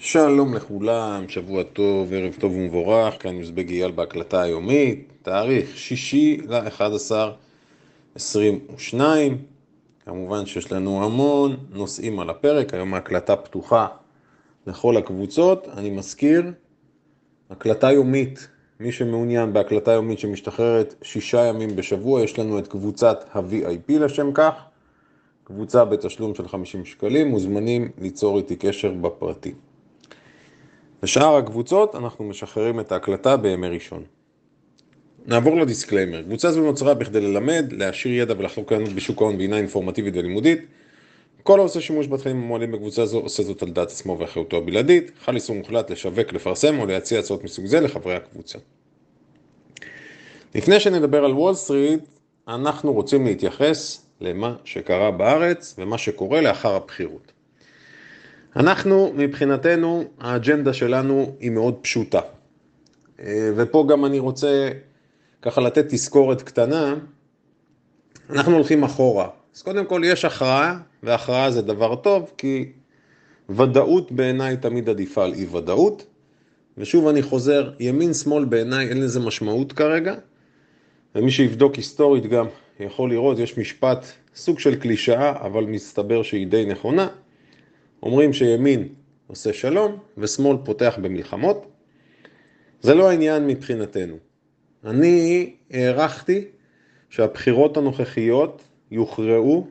שלום לכולם, שבוע טוב, ערב טוב ומבורך, כאן יוזבג אייל בהקלטה היומית, תאריך שישי ל-11 22, כמובן שיש לנו המון נושאים על הפרק, היום ההקלטה פתוחה לכל הקבוצות, אני מזכיר, הקלטה יומית, מי שמעוניין בהקלטה יומית שמשתחררת שישה ימים בשבוע, יש לנו את קבוצת ה-VIP לשם כך, קבוצה בתשלום של 50 שקלים, מוזמנים ליצור איתי קשר בפרטי. בשאר הקבוצות אנחנו משחררים את ההקלטה בימי ראשון. נעבור ל disclaimer. קבוצה זו נוצרה בכדי ללמד, להעשיר ידע ולחלוק קיימות בשוק ההון בעינה אינפורמטיבית ולימודית. כל העושה שימוש בתכנים המועלים בקבוצה זו עושה זאת על דעת עצמו ואחריותו הבלעדית. חל איסור מוחלט לשווק, לפרסם או להציע הצעות מסוג זה לחברי הקבוצה. לפני שנדבר על וול סטריט, אנחנו רוצים להתייחס למה שקרה בארץ ומה שקורה לאחר הבחירות. אנחנו, מבחינתנו, האג'נדה שלנו היא מאוד פשוטה. אה, ופה גם אני רוצה ככה לתת תזכורת קטנה. אנחנו הולכים אחורה. אז קודם כל יש הכרעה, והכרעה זה דבר טוב, כי ודאות בעיניי תמיד עדיפה על אי ודאות. ושוב אני חוזר, ימין שמאל בעיניי אין לזה משמעות כרגע. ומי שיבדוק היסטורית גם יכול לראות, יש משפט, סוג של קלישאה, אבל מסתבר שהיא די נכונה. אומרים שימין עושה שלום ושמאל פותח במלחמות. זה לא העניין מבחינתנו. אני הערכתי שהבחירות הנוכחיות יוכרעו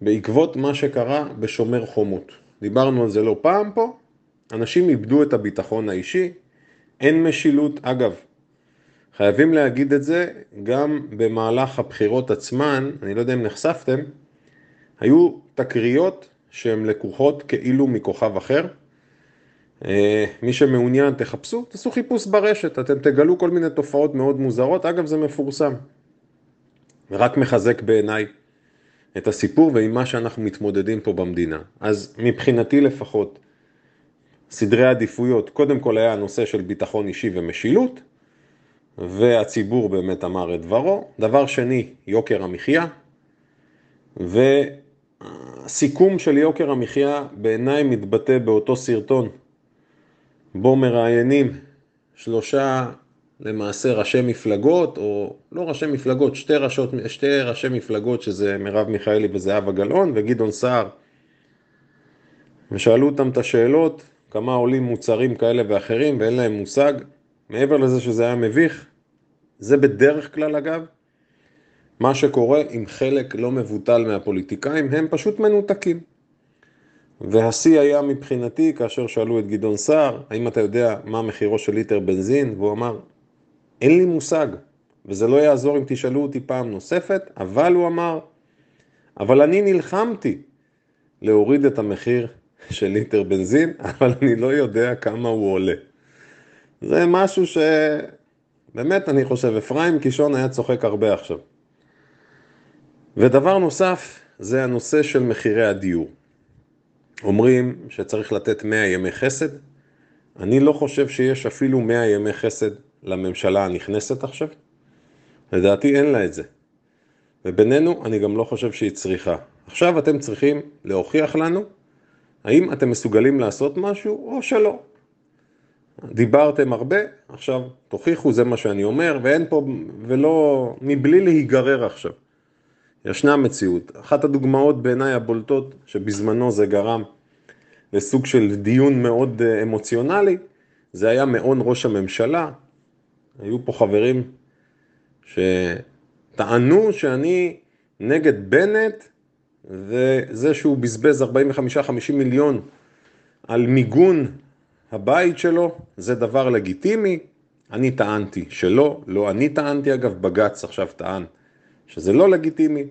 בעקבות מה שקרה בשומר חומות. דיברנו על זה לא פעם פה, אנשים איבדו את הביטחון האישי, אין משילות. אגב, חייבים להגיד את זה גם במהלך הבחירות עצמן, אני לא יודע אם נחשפתם, היו תקריות שהן לקוחות כאילו מכוכב אחר. אה, מי שמעוניין תחפשו, תעשו חיפוש ברשת, אתם תגלו כל מיני תופעות מאוד מוזרות, אגב זה מפורסם. ורק מחזק בעיניי את הסיפור ועם מה שאנחנו מתמודדים פה במדינה. אז מבחינתי לפחות, סדרי עדיפויות, קודם כל היה הנושא של ביטחון אישי ומשילות, והציבור באמת אמר את דברו. דבר שני, יוקר המחיה, ו... הסיכום של יוקר המחיה בעיניי מתבטא באותו סרטון בו מראיינים שלושה למעשה ראשי מפלגות, או לא ראשי מפלגות, שתי, ראשות, שתי ראשי מפלגות שזה מרב מיכאלי וזהבה גלאון וגדעון סער. ושאלו אותם את השאלות כמה עולים מוצרים כאלה ואחרים ואין להם מושג. מעבר לזה שזה היה מביך זה בדרך כלל אגב מה שקורה עם חלק לא מבוטל מהפוליטיקאים, הם פשוט מנותקים. והשיא היה מבחינתי כאשר שאלו את גדעון סער, האם אתה יודע מה מחירו של ליטר בנזין? והוא אמר, אין לי מושג, וזה לא יעזור אם תשאלו אותי פעם נוספת, אבל הוא אמר, אבל אני נלחמתי להוריד את המחיר של ליטר בנזין, אבל אני לא יודע כמה הוא עולה. זה משהו שבאמת אני חושב, אפרים קישון היה צוחק הרבה עכשיו. ודבר נוסף זה הנושא של מחירי הדיור. אומרים שצריך לתת 100 ימי חסד. אני לא חושב שיש אפילו 100 ימי חסד לממשלה הנכנסת עכשיו. לדעתי אין לה את זה. ובינינו, אני גם לא חושב שהיא צריכה. עכשיו אתם צריכים להוכיח לנו האם אתם מסוגלים לעשות משהו או שלא. דיברתם הרבה, עכשיו תוכיחו, זה מה שאני אומר, ואין פה, ולא, מבלי להיגרר עכשיו. ישנה מציאות. אחת הדוגמאות בעיניי הבולטות שבזמנו זה גרם לסוג של דיון מאוד אה, אמוציונלי, זה היה מעון ראש הממשלה. היו פה חברים שטענו שאני נגד בנט וזה שהוא בזבז 45-50 מיליון על מיגון הבית שלו, זה דבר לגיטימי. אני טענתי שלא, לא אני טענתי אגב, בג"ץ עכשיו טען שזה לא לגיטימי.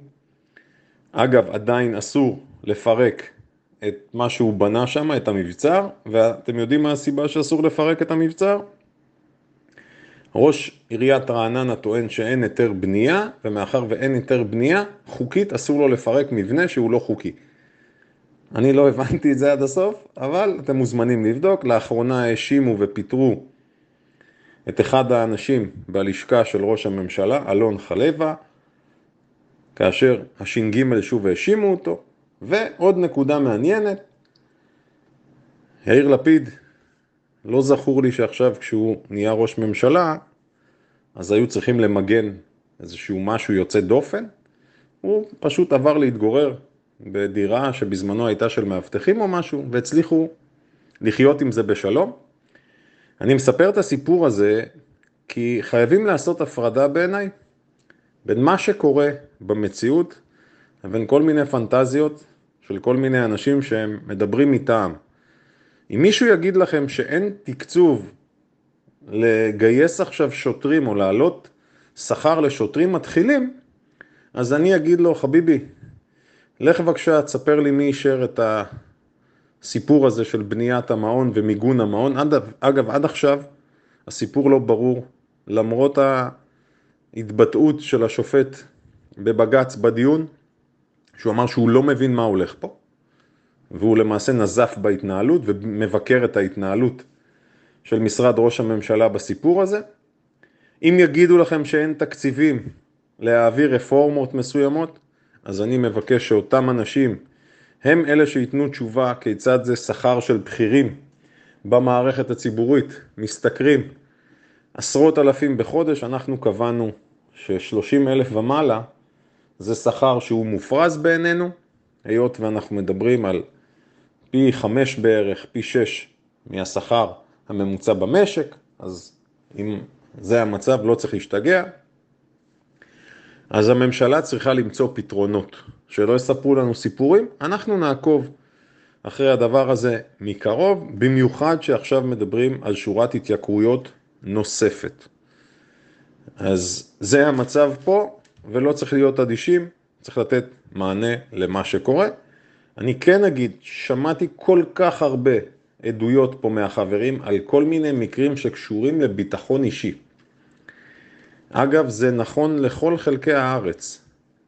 אגב, עדיין אסור לפרק את מה שהוא בנה שם, את המבצר, ואתם יודעים מה הסיבה שאסור לפרק את המבצר? ראש עיריית רעננה טוען שאין היתר בנייה, ומאחר ואין היתר בנייה, חוקית אסור לו לפרק מבנה שהוא לא חוקי. אני לא הבנתי את זה עד הסוף, אבל אתם מוזמנים לבדוק. לאחרונה האשימו ופיטרו את אחד האנשים בלשכה של ראש הממשלה, אלון חלבה, כאשר הש"ג שוב האשימו אותו, ועוד נקודה מעניינת, יאיר לפיד, לא זכור לי שעכשיו כשהוא נהיה ראש ממשלה, אז היו צריכים למגן איזשהו משהו יוצא דופן. הוא פשוט עבר להתגורר בדירה שבזמנו הייתה של מאבטחים או משהו, והצליחו לחיות עם זה בשלום. אני מספר את הסיפור הזה כי חייבים לעשות הפרדה בעיניי בין מה שקורה במציאות לבין כל מיני פנטזיות של כל מיני אנשים שהם מדברים מטעם. אם מישהו יגיד לכם שאין תקצוב לגייס עכשיו שוטרים או להעלות שכר לשוטרים מתחילים, אז אני אגיד לו, חביבי, לך בבקשה, תספר לי מי אישר את הסיפור הזה של בניית המעון ומיגון המעון. אגב, עד עכשיו הסיפור לא ברור, למרות ההתבטאות של השופט בבג"ץ בדיון, שהוא אמר שהוא לא מבין מה הולך פה, והוא למעשה נזף בהתנהלות ומבקר את ההתנהלות של משרד ראש הממשלה בסיפור הזה. אם יגידו לכם שאין תקציבים להעביר רפורמות מסוימות, אז אני מבקש שאותם אנשים הם אלה שייתנו תשובה כיצד זה שכר של בכירים במערכת הציבורית, משתכרים עשרות אלפים בחודש, אנחנו קבענו ש-30 אלף ומעלה זה שכר שהוא מופרז בעינינו, היות ואנחנו מדברים על פי חמש בערך, פי שש מהשכר הממוצע במשק, אז אם זה המצב לא צריך להשתגע. אז הממשלה צריכה למצוא פתרונות, שלא יספרו לנו סיפורים, אנחנו נעקוב אחרי הדבר הזה מקרוב, במיוחד שעכשיו מדברים על שורת התייקרויות נוספת. אז זה המצב פה, ולא צריך להיות אדישים, צריך לתת מענה למה שקורה. אני כן אגיד, שמעתי כל כך הרבה עדויות פה מהחברים על כל מיני מקרים שקשורים לביטחון אישי. אגב, זה נכון לכל חלקי הארץ,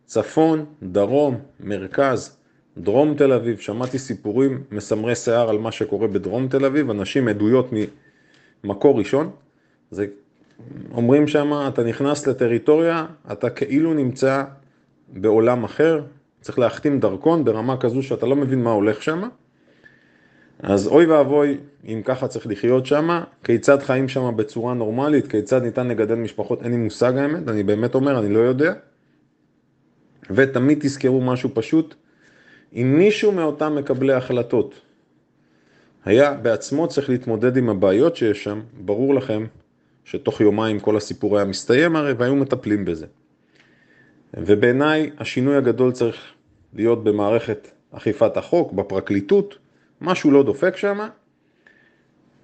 צפון, דרום, מרכז, דרום תל אביב, שמעתי סיפורים מסמרי שיער על מה שקורה בדרום תל אביב, אנשים עדויות ממקור ראשון, זה אומרים שם, אתה נכנס לטריטוריה, אתה כאילו נמצא בעולם אחר, צריך להחתים דרכון ברמה כזו שאתה לא מבין מה הולך שם. אז אוי ואבוי אם ככה צריך לחיות שם, כיצד חיים שם בצורה נורמלית, כיצד ניתן לגדל משפחות, אין לי מושג האמת, אני באמת אומר, אני לא יודע. ותמיד תזכרו משהו פשוט, אם מישהו מאותם מקבלי החלטות היה בעצמו צריך להתמודד עם הבעיות שיש שם, ברור לכם שתוך יומיים כל הסיפור היה מסתיים הרי והיו מטפלים בזה. ובעיניי השינוי הגדול צריך להיות במערכת אכיפת החוק, בפרקליטות, משהו לא דופק שם.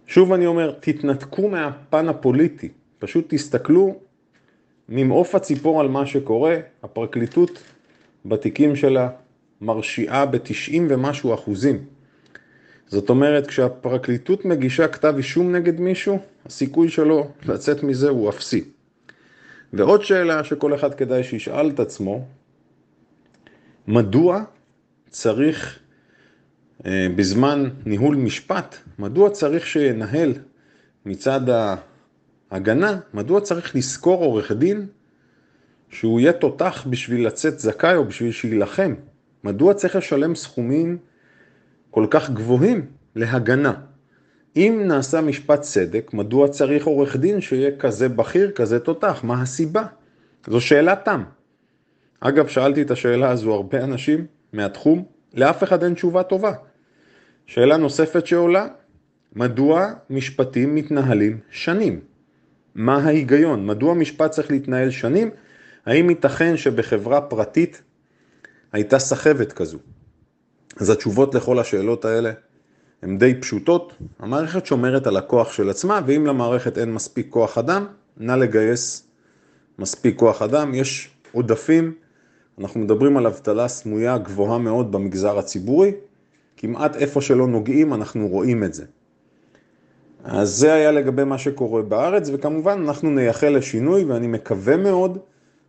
שוב אני אומר, תתנתקו מהפן הפוליטי, פשוט תסתכלו ממעוף הציפור על מה שקורה, הפרקליטות בתיקים שלה מרשיעה ב-90 ומשהו אחוזים. זאת אומרת, כשהפרקליטות מגישה כתב אישום נגד מישהו, הסיכוי שלו לצאת מזה הוא אפסי. ועוד שאלה שכל אחד כדאי שישאל את עצמו, מדוע צריך אה, בזמן ניהול משפט, מדוע צריך שינהל מצד ההגנה, מדוע צריך לשכור עורך דין שהוא יהיה תותח בשביל לצאת זכאי או בשביל שיילחם? מדוע צריך לשלם סכומים כל כך גבוהים להגנה? אם נעשה משפט צדק, מדוע צריך עורך דין שיהיה כזה בכיר, כזה תותח? מה הסיבה? זו שאלה תם. אגב, שאלתי את השאלה הזו הרבה אנשים מהתחום, לאף אחד אין תשובה טובה. שאלה נוספת שעולה, מדוע משפטים מתנהלים שנים? מה ההיגיון? מדוע משפט צריך להתנהל שנים? האם ייתכן שבחברה פרטית הייתה סחבת כזו? אז התשובות לכל השאלות האלה הן די פשוטות. המערכת שומרת על הכוח של עצמה, ואם למערכת אין מספיק כוח אדם, נא לגייס מספיק כוח אדם. יש עודפים, אנחנו מדברים על אבטלה סמויה גבוהה מאוד במגזר הציבורי, כמעט איפה שלא נוגעים אנחנו רואים את זה. אז זה היה לגבי מה שקורה בארץ, וכמובן אנחנו נייחל לשינוי, ואני מקווה מאוד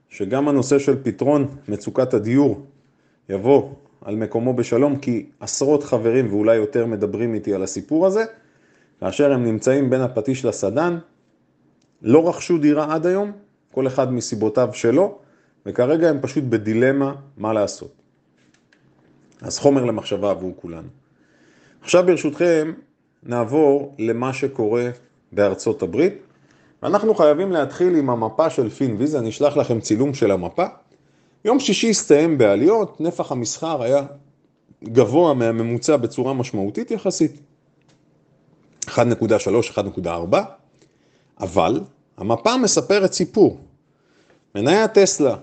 שגם הנושא של פתרון מצוקת הדיור יבוא על מקומו בשלום, כי עשרות חברים ואולי יותר מדברים איתי על הסיפור הזה, כאשר הם נמצאים בין הפטיש לסדן, לא רכשו דירה עד היום, כל אחד מסיבותיו שלו, וכרגע הם פשוט בדילמה מה לעשות. אז חומר למחשבה עבור כולנו. עכשיו ברשותכם, נעבור למה שקורה בארצות הברית. אנחנו חייבים להתחיל עם המפה של פינוויז, אני אשלח לכם צילום של המפה. יום שישי הסתיים בעליות, נפח המסחר היה גבוה מהממוצע בצורה משמעותית יחסית, 1.3, 1.4, אבל המפה מספרת סיפור. מניית טסלה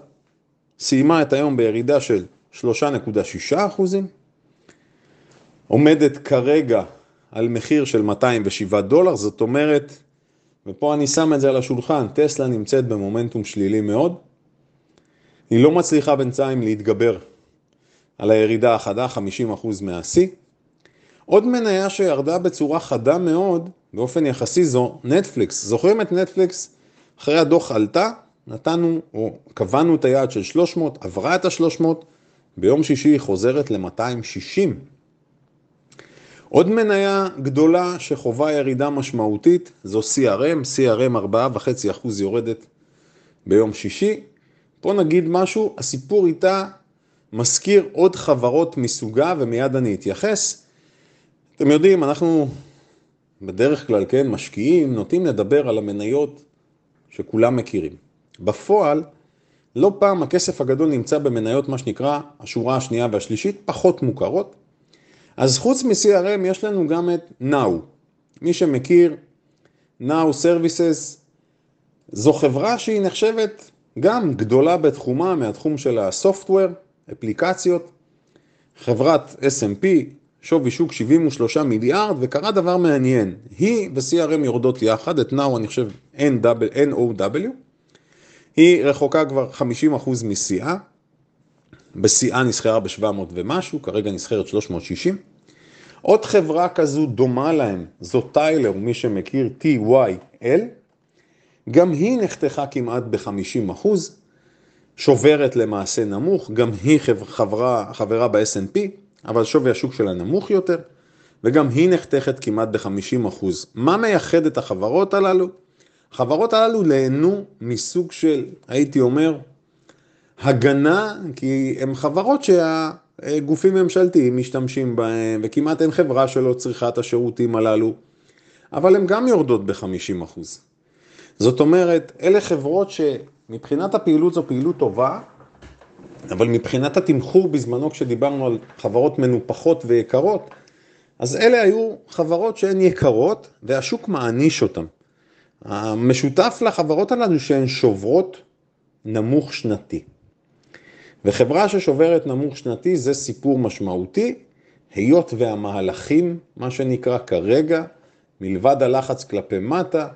סיימה את היום בירידה של 3.6 אחוזים, עומדת כרגע על מחיר של 207 דולר, זאת אומרת, ופה אני שם את זה על השולחן, טסלה נמצאת במומנטום שלילי מאוד, היא לא מצליחה בינתיים להתגבר על הירידה החדה, 50% מהשיא. עוד מניה שירדה בצורה חדה מאוד, באופן יחסי זו נטפליקס. זוכרים את נטפליקס? אחרי הדוח עלתה, נתנו או קבענו את היעד של 300, עברה את ה-300, ביום שישי היא חוזרת ל-260. עוד מניה גדולה שחובה ירידה משמעותית זו CRM, CRM 4.5% יורדת ביום שישי. פה נגיד משהו, הסיפור איתה מזכיר עוד חברות מסוגה ומיד אני אתייחס. אתם יודעים, אנחנו בדרך כלל, כן, משקיעים, נוטים לדבר על המניות שכולם מכירים. בפועל, לא פעם הכסף הגדול נמצא במניות, מה שנקרא, השורה השנייה והשלישית, פחות מוכרות. אז חוץ מ-CRM יש לנו גם את Now. מי שמכיר, Now Services, זו חברה שהיא נחשבת גם גדולה בתחומה מהתחום של הסופטוור, אפליקציות. חברת S&P, שווי שוק 73 מיליארד, וקרה דבר מעניין, היא ו-CRM יורדות יחד, את Now אני חושב NOW, היא רחוקה כבר 50% משיאה, בשיאה נסחרה ב-700 ומשהו, כרגע נסחרת 360. עוד חברה כזו דומה להם, זו טיילר, מי שמכיר, TYL, גם היא נחתכה כמעט ב-50%, שוברת למעשה נמוך, גם היא חברה, חברה ב-S&P, אבל שווי השוק שלה נמוך יותר, וגם היא נחתכת כמעט ב-50%. מה מייחד את החברות הללו? החברות הללו נהנו מסוג של, הייתי אומר, הגנה, כי הן חברות שהגופים ממשלתיים משתמשים בהן, וכמעט אין חברה שלא צריכה את השירותים הללו, אבל הן גם יורדות ב-50%. זאת אומרת, אלה חברות שמבחינת הפעילות זו פעילות טובה, אבל מבחינת התמחור בזמנו כשדיברנו על חברות מנופחות ויקרות, אז אלה היו חברות שהן יקרות והשוק מעניש אותן. המשותף לחברות הללו שהן שוברות נמוך שנתי. וחברה ששוברת נמוך שנתי זה סיפור משמעותי, היות והמהלכים, מה שנקרא כרגע, מלבד הלחץ כלפי מטה,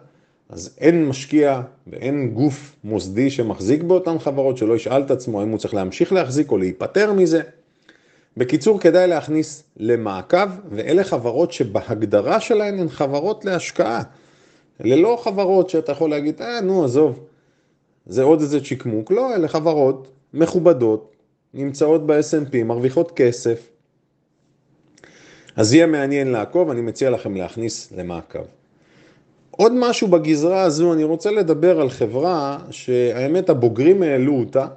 אז אין משקיע ואין גוף מוסדי שמחזיק באותן חברות שלא ישאל את עצמו האם הוא צריך להמשיך להחזיק או להיפטר מזה. בקיצור, כדאי להכניס למעקב, ואלה חברות שבהגדרה שלהן הן חברות להשקעה. אלה לא חברות שאתה יכול להגיד, אה, נו, עזוב, זה עוד איזה צ'יקמוק. לא, אלה חברות מכובדות, נמצאות ב-S&P, מרוויחות כסף. אז יהיה מעניין לעקוב, אני מציע לכם להכניס למעקב. עוד משהו בגזרה הזו, אני רוצה לדבר על חברה שהאמת הבוגרים העלו אותה,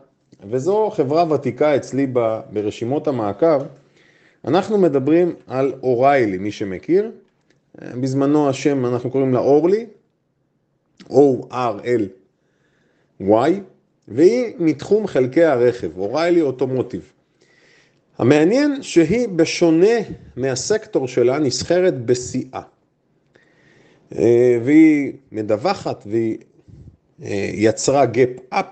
וזו חברה ותיקה אצלי ברשימות המעקב. אנחנו מדברים על אוריילי, מי שמכיר. בזמנו השם, אנחנו קוראים לה אורלי, O-R-L-Y, והיא מתחום חלקי הרכב, O'Reilly Automotive. המעניין שהיא בשונה מהסקטור שלה נסחרת בשיאה. אה, והיא מדווחת והיא אה, יצרה gap up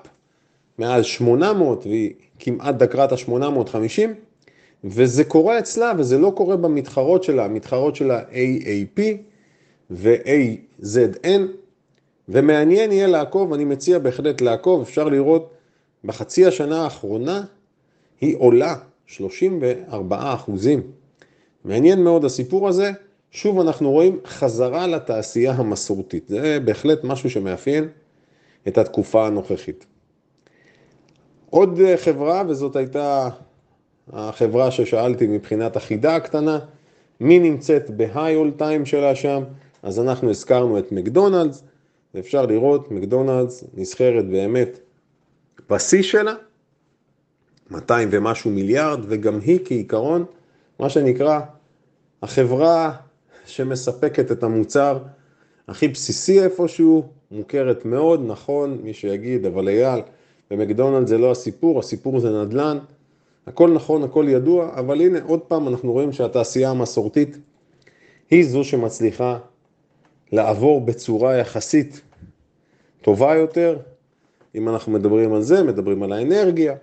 מעל 800 והיא כמעט דקרה את ה-850 וזה קורה אצלה וזה לא קורה במתחרות שלה, המתחרות שלה AAP ו-AZN ומעניין יהיה לעקוב, אני מציע בהחלט לעקוב, אפשר לראות בחצי השנה האחרונה היא עולה 34 אחוזים. מעניין מאוד הסיפור הזה. שוב אנחנו רואים חזרה לתעשייה המסורתית. זה בהחלט משהו שמאפיין את התקופה הנוכחית. עוד חברה, וזאת הייתה החברה ששאלתי מבחינת החידה הקטנה, מי נמצאת בהיי אול טיים שלה שם, אז אנחנו הזכרנו את מקדונלדס, ואפשר לראות, מקדונלדס נסחרת באמת בשיא שלה, 200 ומשהו מיליארד, וגם היא כעיקרון, מה שנקרא, החברה שמספקת את המוצר הכי בסיסי איפשהו, מוכרת מאוד, נכון, מי שיגיד, אבל אייל, במקדונלד זה לא הסיפור, הסיפור זה נדל"ן, הכל נכון, הכל ידוע, אבל הנה עוד פעם אנחנו רואים שהתעשייה המסורתית היא זו שמצליחה לעבור בצורה יחסית טובה יותר, אם אנחנו מדברים על זה, מדברים על האנרגיה,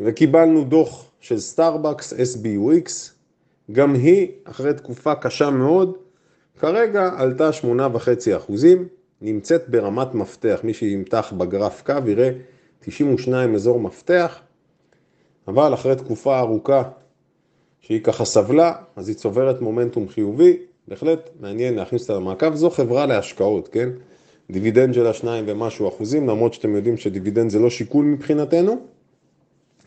וקיבלנו דוח של סטארבקס, SBUX, גם היא, אחרי תקופה קשה מאוד, כרגע עלתה 8.5 אחוזים, נמצאת ברמת מפתח, מי שימתח בגרף קו יראה 92 אזור מפתח, אבל אחרי תקופה ארוכה שהיא ככה סבלה, אז היא צוברת מומנטום חיובי, בהחלט מעניין להכניס אותה למעקב, זו חברה להשקעות, כן? דיבידנד של השניים ומשהו אחוזים, למרות שאתם יודעים שדיבידנד זה לא שיקול מבחינתנו,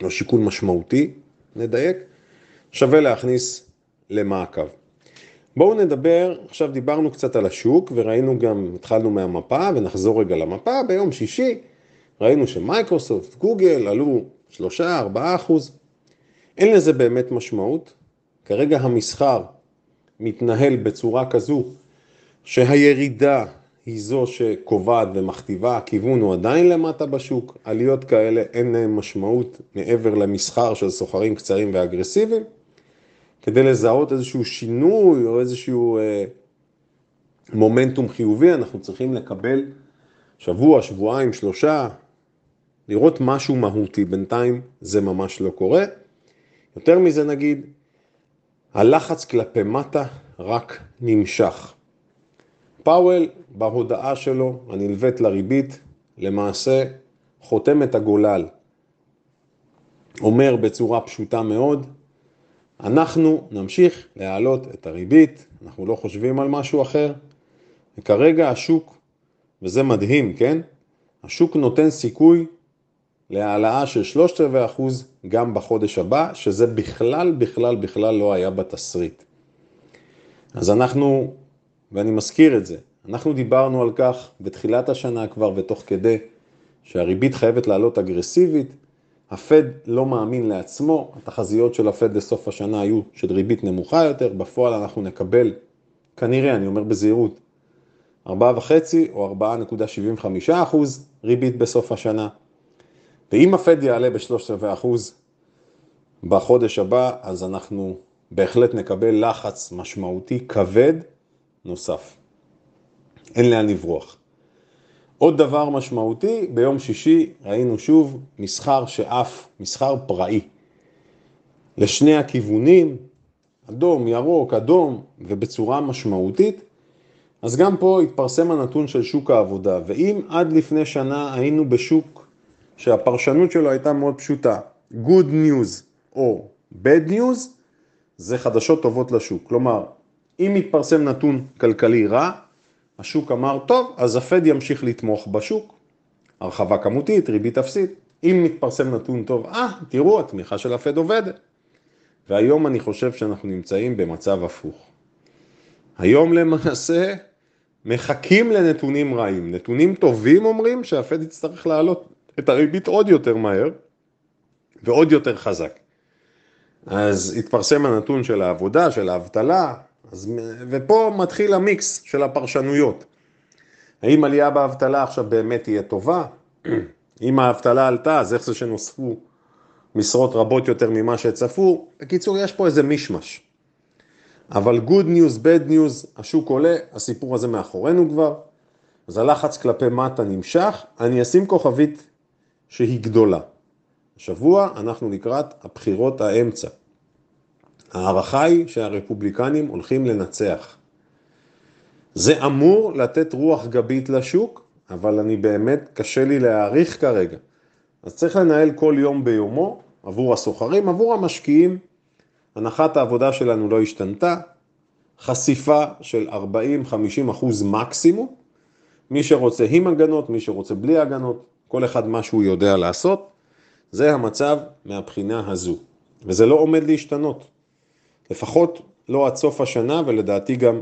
לא שיקול משמעותי, נדייק, שווה להכניס למעקב. בואו נדבר, עכשיו דיברנו קצת על השוק וראינו גם, התחלנו מהמפה ונחזור רגע למפה, ביום שישי ראינו שמייקרוסופט, גוגל עלו 3-4 אחוז, אין לזה באמת משמעות, כרגע המסחר מתנהל בצורה כזו שהירידה היא זו שקובעת ומכתיבה, הכיוון הוא עדיין למטה בשוק, עליות כאלה אין להן משמעות מעבר למסחר של סוחרים קצרים ואגרסיביים. כדי לזהות איזשהו שינוי או איזשהו אה, מומנטום חיובי, אנחנו צריכים לקבל שבוע, שבועיים, שלושה, לראות משהו מהותי. בינתיים זה ממש לא קורה. יותר מזה נגיד, הלחץ כלפי מטה רק נמשך. פאוול בהודעה שלו הנלווית לריבית למעשה חותם את הגולל. אומר בצורה פשוטה מאוד, אנחנו נמשיך להעלות את הריבית, אנחנו לא חושבים על משהו אחר, וכרגע השוק, וזה מדהים, כן? השוק נותן סיכוי להעלאה של שלושת רבעי אחוז גם בחודש הבא, שזה בכלל, בכלל, בכלל לא היה בתסריט. אז אנחנו, ואני מזכיר את זה, אנחנו דיברנו על כך בתחילת השנה כבר ותוך כדי שהריבית חייבת לעלות אגרסיבית, הפד לא מאמין לעצמו, התחזיות של הפד לסוף השנה היו של ריבית נמוכה יותר, בפועל אנחנו נקבל, כנראה, אני אומר בזהירות, 4.5 או 4.75 אחוז ריבית בסוף השנה. ואם הפד יעלה ב-3 אחוז בחודש הבא, אז אנחנו בהחלט נקבל לחץ משמעותי כבד נוסף. אין לאן לברוח. עוד דבר משמעותי, ביום שישי ראינו שוב מסחר שאף, מסחר פראי. לשני הכיוונים, אדום, ירוק, אדום, ובצורה משמעותית, אז גם פה התפרסם הנתון של שוק העבודה, ואם עד לפני שנה היינו בשוק שהפרשנות שלו הייתה מאוד פשוטה, good news או bad news, זה חדשות טובות לשוק. כלומר, אם מתפרסם נתון כלכלי רע, השוק אמר, טוב, אז הפד ימשיך לתמוך בשוק, הרחבה כמותית, ריבית אפסית. אם מתפרסם נתון טוב, אה, תראו, התמיכה של הפד עובדת. והיום אני חושב שאנחנו נמצאים במצב הפוך. היום למעשה מחכים לנתונים רעים. נתונים טובים אומרים שהפד יצטרך להעלות את הריבית עוד יותר מהר ועוד יותר חזק. אז התפרסם הנתון של העבודה, של האבטלה, אז, ופה מתחיל המיקס של הפרשנויות. האם עלייה באבטלה עכשיו באמת תהיה טובה? אם האבטלה עלתה, אז איך זה שנוספו משרות רבות יותר ממה שצפו? בקיצור, יש פה איזה מישמש. אבל good news, bad news, השוק עולה, הסיפור הזה מאחורינו כבר, אז הלחץ כלפי מטה נמשך, אני אשים כוכבית שהיא גדולה. השבוע אנחנו לקראת הבחירות האמצע. ההערכה היא שהרפובליקנים הולכים לנצח. זה אמור לתת רוח גבית לשוק, אבל אני באמת, קשה לי להעריך כרגע. אז צריך לנהל כל יום ביומו עבור הסוחרים, עבור המשקיעים. הנחת העבודה שלנו לא השתנתה, חשיפה של 40-50 אחוז מקסימום. מי שרוצה עם הגנות, מי שרוצה בלי הגנות, כל אחד מה שהוא יודע לעשות. זה המצב מהבחינה הזו, וזה לא עומד להשתנות. לפחות לא עד סוף השנה ולדעתי גם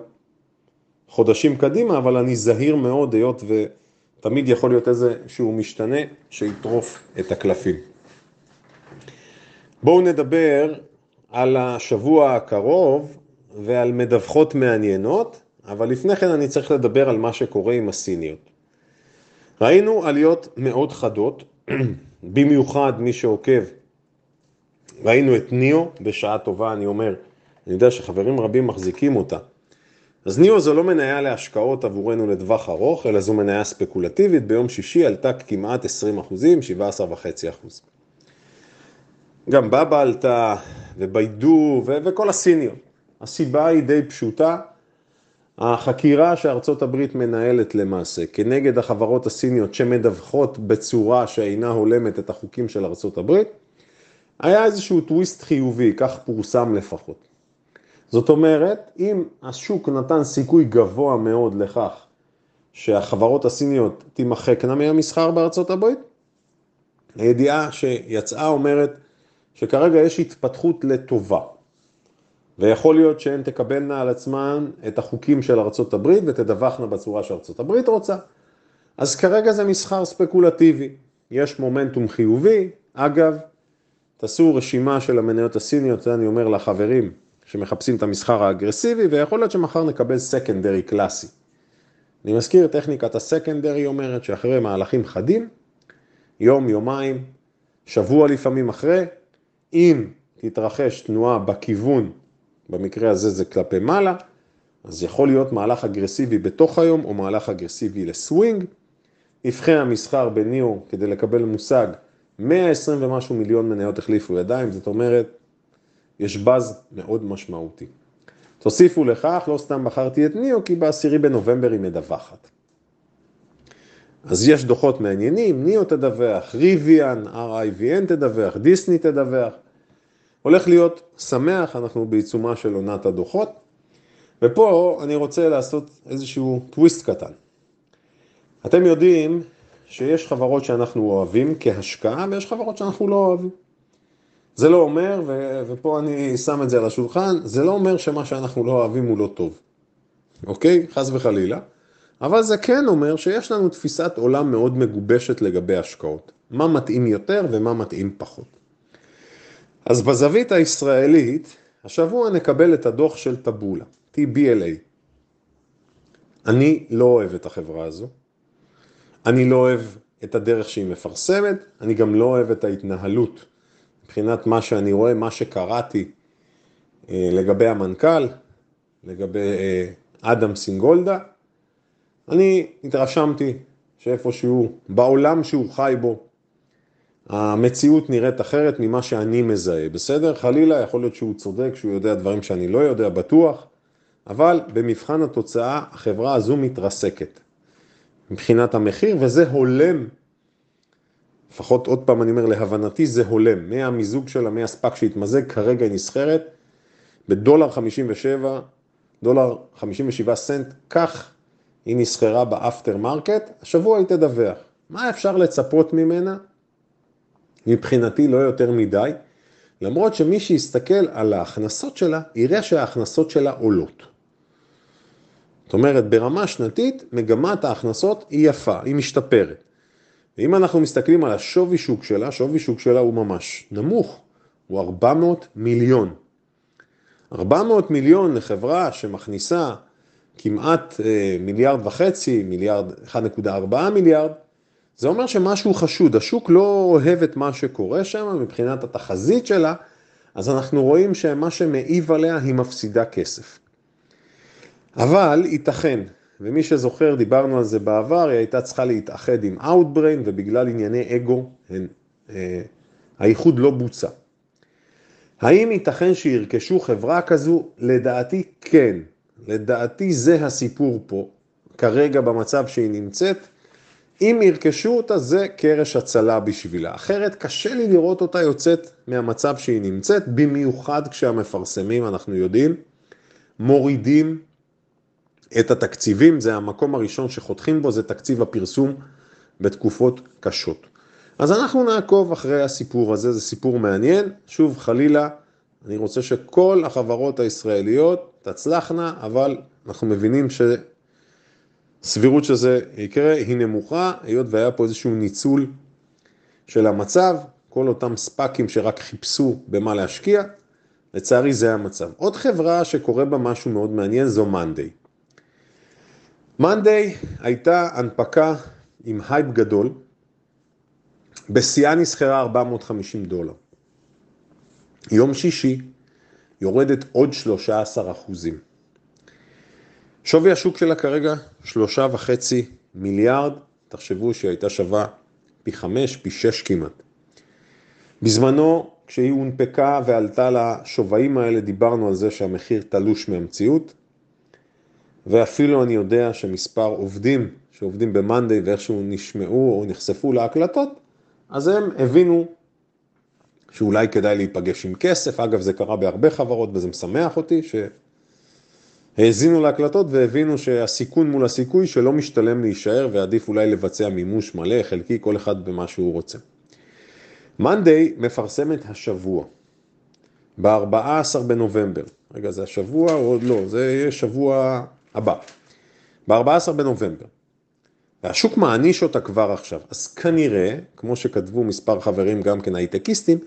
חודשים קדימה, אבל אני זהיר מאוד היות ותמיד יכול להיות איזה שהוא משתנה שיטרוף את הקלפים. בואו נדבר על השבוע הקרוב ועל מדווחות מעניינות, אבל לפני כן אני צריך לדבר על מה שקורה עם הסיניות. ראינו עליות מאוד חדות, במיוחד מי שעוקב, ראינו את ניאו, בשעה טובה אני אומר, אני יודע שחברים רבים מחזיקים אותה. אז ניאו זו לא מניה להשקעות עבורנו לטווח ארוך, אלא זו מניה ספקולטיבית, ביום שישי עלתה כמעט 20 אחוזים, 17.5 אחוז. גם בבא עלתה, וביידו, ו- וכל הסיניות. הסיבה היא די פשוטה, החקירה שארצות הברית מנהלת למעשה כנגד החברות הסיניות שמדווחות בצורה שאינה הולמת את החוקים של ארצות הברית, היה איזשהו טוויסט חיובי, כך פורסם לפחות. זאת אומרת, אם השוק נתן סיכוי גבוה מאוד לכך שהחברות הסיניות תימחקנה מהמסחר בארצות הברית, הידיעה שיצאה אומרת שכרגע יש התפתחות לטובה. ויכול להיות שהן תקבלנה על עצמן את החוקים של ארצות הברית ותדווחנה בצורה שארצות הברית רוצה. אז כרגע זה מסחר ספקולטיבי, יש מומנטום חיובי, אגב, תעשו רשימה של המניות הסיניות, זה אני אומר לחברים שמחפשים את המסחר האגרסיבי, ויכול להיות שמחר נקבל סקנדרי קלאסי. אני מזכיר, טכניקת הסקנדרי אומרת שאחרי מהלכים חדים, יום, יומיים, שבוע לפעמים אחרי, אם תתרחש תנועה בכיוון במקרה הזה זה כלפי מעלה, אז יכול להיות מהלך אגרסיבי בתוך היום או מהלך אגרסיבי לסווינג. נבחי המסחר בניו כדי לקבל מושג, 120 ומשהו מיליון מניות החליפו ידיים, זאת אומרת, יש באז מאוד משמעותי. תוסיפו לכך, לא סתם בחרתי את ניו, כי בעשירי בנובמבר היא מדווחת. אז יש דוחות מעניינים, ניו תדווח, ריוויאן, RIVN תדווח, דיסני תדווח. הולך להיות שמח, אנחנו בעיצומה של עונת הדוחות. ופה אני רוצה לעשות איזשהו טוויסט קטן. אתם יודעים שיש חברות שאנחנו אוהבים כהשקעה ויש חברות שאנחנו לא אוהבים. זה לא אומר, ו- ופה אני שם את זה על השולחן, זה לא אומר שמה שאנחנו לא אוהבים הוא לא טוב. אוקיי? חס וחלילה. אבל זה כן אומר שיש לנו תפיסת עולם מאוד מגובשת לגבי השקעות. מה מתאים יותר ומה מתאים פחות. אז בזווית הישראלית, השבוע נקבל את הדוח של טבולה, TBLA. אני לא אוהב את החברה הזו, אני לא אוהב את הדרך שהיא מפרסמת, אני גם לא אוהב את ההתנהלות מבחינת מה שאני רואה, מה שקראתי אה, לגבי המנכ"ל, לגבי אה, אדם סינגולדה. אני התרשמתי שאיפשהו בעולם שהוא חי בו, המציאות נראית אחרת ממה שאני מזהה, בסדר? חלילה, יכול להיות שהוא צודק, שהוא יודע דברים שאני לא יודע, בטוח, אבל במבחן התוצאה החברה הזו מתרסקת מבחינת המחיר, וזה הולם, לפחות עוד פעם אני אומר, להבנתי זה הולם, מהמיזוג שלה, מהספק שהתמזג, כרגע היא נסחרת בדולר 57, דולר 57 סנט, כך היא נסחרה ב after market, השבוע היא תדווח. מה אפשר לצפות ממנה? מבחינתי לא יותר מדי, למרות שמי שיסתכל על ההכנסות שלה, יראה שההכנסות שלה עולות. זאת אומרת, ברמה שנתית, מגמת ההכנסות היא יפה, היא משתפרת. ואם אנחנו מסתכלים על השווי שוק שלה, שווי שוק שלה הוא ממש נמוך, הוא 400 מיליון. 400 מיליון לחברה שמכניסה כמעט אה, מיליארד וחצי, מיליארד, 1.4 מיליארד, זה אומר שמשהו חשוד, השוק לא אוהב את מה שקורה שם מבחינת התחזית שלה, אז אנחנו רואים שמה שמעיב עליה היא מפסידה כסף. אבל ייתכן, ומי שזוכר, דיברנו על זה בעבר, היא הייתה צריכה להתאחד עם Outbrain ובגלל ענייני אגו, הן, אה, האיחוד לא בוצע. האם ייתכן שירכשו חברה כזו? לדעתי כן. לדעתי זה הסיפור פה, כרגע במצב שהיא נמצאת. אם ירכשו אותה זה קרש הצלה בשבילה, אחרת קשה לי לראות אותה יוצאת מהמצב שהיא נמצאת, במיוחד כשהמפרסמים, אנחנו יודעים, מורידים את התקציבים, זה המקום הראשון שחותכים בו, זה תקציב הפרסום בתקופות קשות. אז אנחנו נעקוב אחרי הסיפור הזה, זה סיפור מעניין, שוב חלילה, אני רוצה שכל החברות הישראליות תצלחנה, אבל אנחנו מבינים ש... סבירות שזה יקרה היא נמוכה, היות והיה פה איזשהו ניצול של המצב, כל אותם ספאקים שרק חיפשו במה להשקיע, לצערי זה המצב. עוד חברה שקורה בה משהו מאוד מעניין זו מאנדיי. מאנדיי הייתה הנפקה עם הייפ גדול, בשיאה נסחרה 450 דולר. יום שישי יורדת עוד 13 אחוזים. שווי השוק שלה כרגע שלושה וחצי מיליארד, תחשבו שהיא הייתה שווה פי חמש, פי שש כמעט. בזמנו, כשהיא הונפקה ועלתה לשווים האלה, דיברנו על זה שהמחיר תלוש מהמציאות, ואפילו אני יודע שמספר עובדים שעובדים במאנדיי ואיכשהו נשמעו או נחשפו להקלטות, אז הם הבינו שאולי כדאי להיפגש עם כסף, אגב זה קרה בהרבה חברות וזה משמח אותי, שהאזינו להקלטות והבינו שהסיכון מול הסיכוי שלא משתלם להישאר ועדיף אולי לבצע מימוש מלא, חלקי, כל אחד במה שהוא רוצה. מאנדיי מפרסמת השבוע, ב-14 בנובמבר, רגע זה השבוע או עוד לא, זה יהיה שבוע הבא, ב-14 בנובמבר. והשוק מעניש אותה כבר עכשיו, אז כנראה, כמו שכתבו מספר חברים גם כן הייטקיסטים,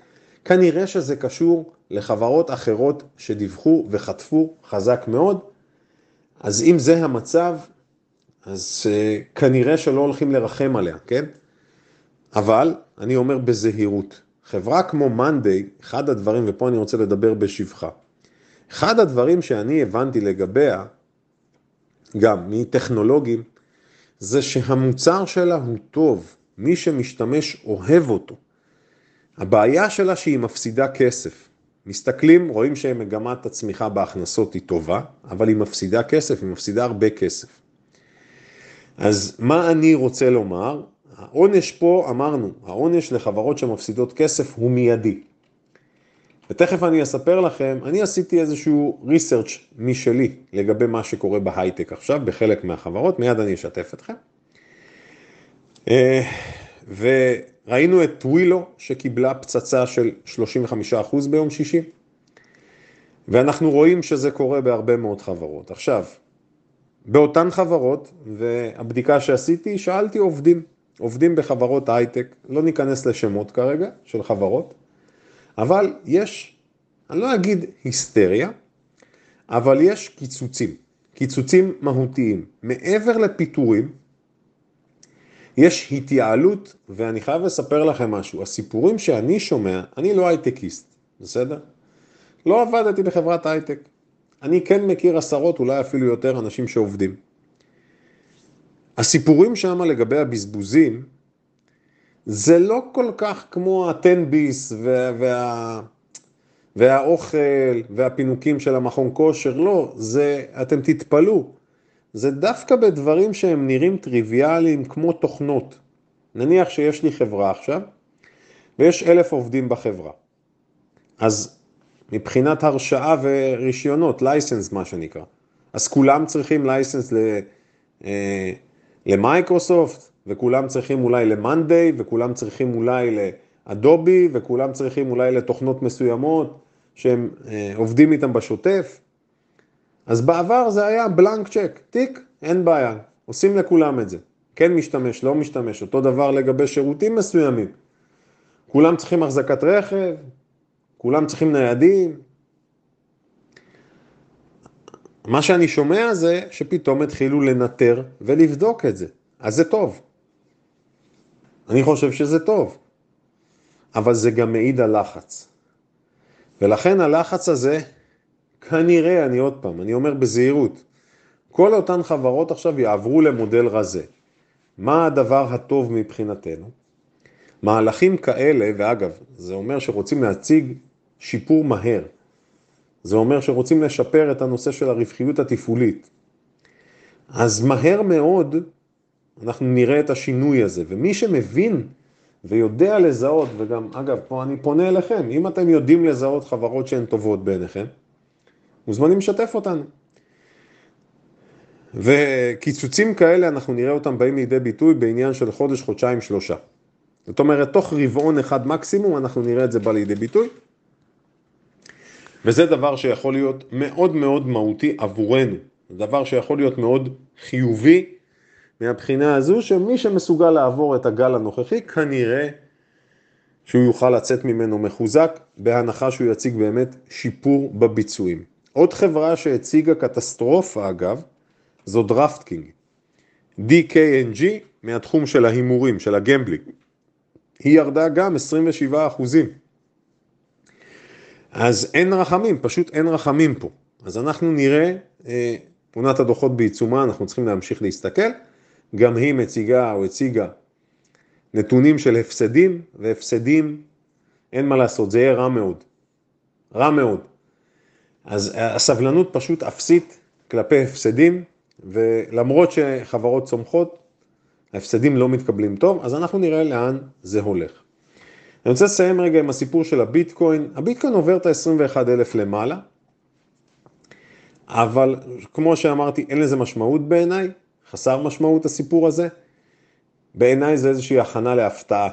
כנראה שזה קשור לחברות אחרות שדיווחו וחטפו חזק מאוד, אז אם זה המצב, אז uh, כנראה שלא הולכים לרחם עליה, כן? אבל אני אומר בזהירות, חברה כמו מאנדיי, אחד הדברים, ופה אני רוצה לדבר בשבחה, אחד הדברים שאני הבנתי לגביה, גם מטכנולוגים, זה שהמוצר שלה הוא טוב, מי שמשתמש אוהב אותו. הבעיה שלה שהיא מפסידה כסף. מסתכלים, רואים שמגמת הצמיחה בהכנסות היא טובה, אבל היא מפסידה כסף, היא מפסידה הרבה כסף. אז מה אני רוצה לומר? העונש פה, אמרנו, העונש לחברות שמפסידות כסף הוא מיידי. ותכף אני אספר לכם, אני עשיתי איזשהו ריסרצ' משלי לגבי מה שקורה בהייטק עכשיו בחלק מהחברות, מיד אני אשתף אתכם. אה, וראינו את טווילו שקיבלה פצצה של 35% ביום שישי, ואנחנו רואים שזה קורה בהרבה מאוד חברות. עכשיו, באותן חברות, והבדיקה שעשיתי, שאלתי עובדים, עובדים בחברות הייטק, לא ניכנס לשמות כרגע של חברות, אבל יש, אני לא אגיד היסטריה, אבל יש קיצוצים, קיצוצים מהותיים. מעבר לפיטורים, יש התייעלות, ואני חייב לספר לכם משהו, הסיפורים שאני שומע, אני לא הייטקיסט, בסדר? לא עבדתי בחברת הייטק. אני כן מכיר עשרות, אולי אפילו יותר, אנשים שעובדים. הסיפורים שם לגבי הבזבוזים, זה לא כל כך כמו הטנביס וה... והאוכל והפינוקים של המכון כושר, לא, זה, אתם תתפלאו, זה דווקא בדברים שהם נראים טריוויאליים כמו תוכנות. נניח שיש לי חברה עכשיו, ויש אלף עובדים בחברה. אז מבחינת הרשאה ורישיונות, license מה שנקרא, אז כולם צריכים license אה, למייקרוסופט, וכולם צריכים אולי למאנדיי, וכולם צריכים אולי לאדובי, וכולם צריכים אולי לתוכנות מסוימות שהם אה, עובדים איתם בשוטף. אז בעבר זה היה blank check, תיק, אין בעיה, עושים לכולם את זה. כן משתמש, לא משתמש, אותו דבר לגבי שירותים מסוימים. כולם צריכים החזקת רכב, כולם צריכים ניידים. מה שאני שומע זה שפתאום התחילו לנטר ולבדוק את זה, אז זה טוב. אני חושב שזה טוב, אבל זה גם מעיד על לחץ. ולכן הלחץ הזה, כנראה, אני עוד פעם, אני אומר בזהירות, כל אותן חברות עכשיו יעברו למודל רזה. מה הדבר הטוב מבחינתנו? מהלכים כאלה, ואגב, זה אומר שרוצים להציג שיפור מהר. זה אומר שרוצים לשפר את הנושא של הרווחיות התפעולית. אז מהר מאוד אנחנו נראה את השינוי הזה, ומי שמבין ויודע לזהות, וגם, אגב, פה אני פונה אליכם, אם אתם יודעים לזהות חברות שהן טובות בעיניכם, מוזמנים לשתף אותנו. וקיצוצים כאלה, אנחנו נראה אותם באים לידי ביטוי בעניין של חודש, חודשיים, שלושה. זאת אומרת, תוך רבעון אחד מקסימום, אנחנו נראה את זה בא לידי ביטוי. וזה דבר שיכול להיות מאוד מאוד מהותי עבורנו, זה דבר שיכול להיות מאוד חיובי מהבחינה הזו שמי שמסוגל לעבור את הגל הנוכחי כנראה שהוא יוכל לצאת ממנו מחוזק, בהנחה שהוא יציג באמת שיפור בביצועים. עוד חברה שהציגה קטסטרופה אגב, זו DraftKing. DKNG מהתחום של ההימורים, של ה gambling. היא ירדה גם 27 אחוזים. אז אין רחמים, פשוט אין רחמים פה. אז אנחנו נראה, אה, עונת הדוחות בעיצומה, אנחנו צריכים להמשיך להסתכל. גם היא מציגה או הציגה נתונים של הפסדים, והפסדים, אין מה לעשות, זה יהיה רע מאוד. רע מאוד. אז הסבלנות פשוט אפסית כלפי הפסדים, ולמרות שחברות צומחות, ההפסדים לא מתקבלים טוב, אז אנחנו נראה לאן זה הולך. אני רוצה לסיים רגע עם הסיפור של הביטקוין. הביטקוין עובר את ה-21,000 למעלה, אבל כמו שאמרתי, אין לזה משמעות בעיניי, חסר משמעות הסיפור הזה. בעיניי זה איזושהי הכנה להפתעה.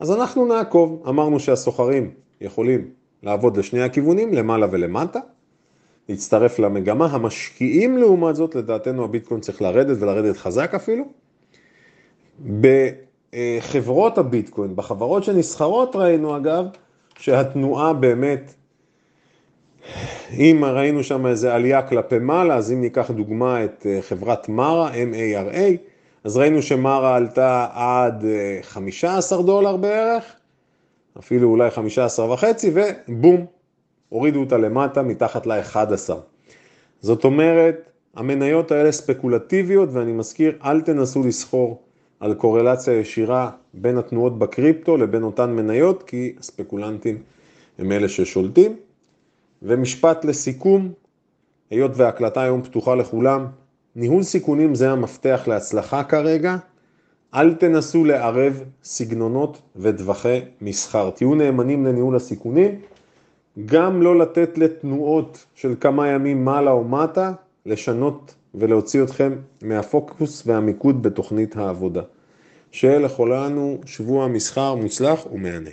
אז אנחנו נעקוב, אמרנו שהסוחרים יכולים לעבוד לשני הכיוונים, למעלה ולמטה, להצטרף למגמה. המשקיעים לעומת זאת, לדעתנו הביטקוין צריך לרדת ולרדת חזק אפילו. בחברות הביטקוין, בחברות שנסחרות ראינו אגב, שהתנועה באמת, אם ראינו שם איזה עלייה כלפי מעלה, אז אם ניקח דוגמה את אה, חברת מרה, MARA, אז ראינו שמרה עלתה עד 15 אה, דולר בערך, אפילו אולי 15 וחצי, ובום, הורידו אותה למטה מתחת ל-11. זאת אומרת, המניות האלה ספקולטיביות, ואני מזכיר, אל תנסו לסחור על קורלציה ישירה בין התנועות בקריפטו לבין אותן מניות, כי הספקולנטים הם אלה ששולטים. ומשפט לסיכום, היות וההקלטה היום פתוחה לכולם, ניהול סיכונים זה המפתח להצלחה כרגע, אל תנסו לערב סגנונות וטווחי מסחר, תהיו נאמנים לניהול הסיכונים, גם לא לתת לתנועות של כמה ימים מעלה או מטה, לשנות ולהוציא אתכם מהפוקוס והמיקוד בתוכנית העבודה. שיהיה לכולנו שבוע מסחר מוצלח ומהנה.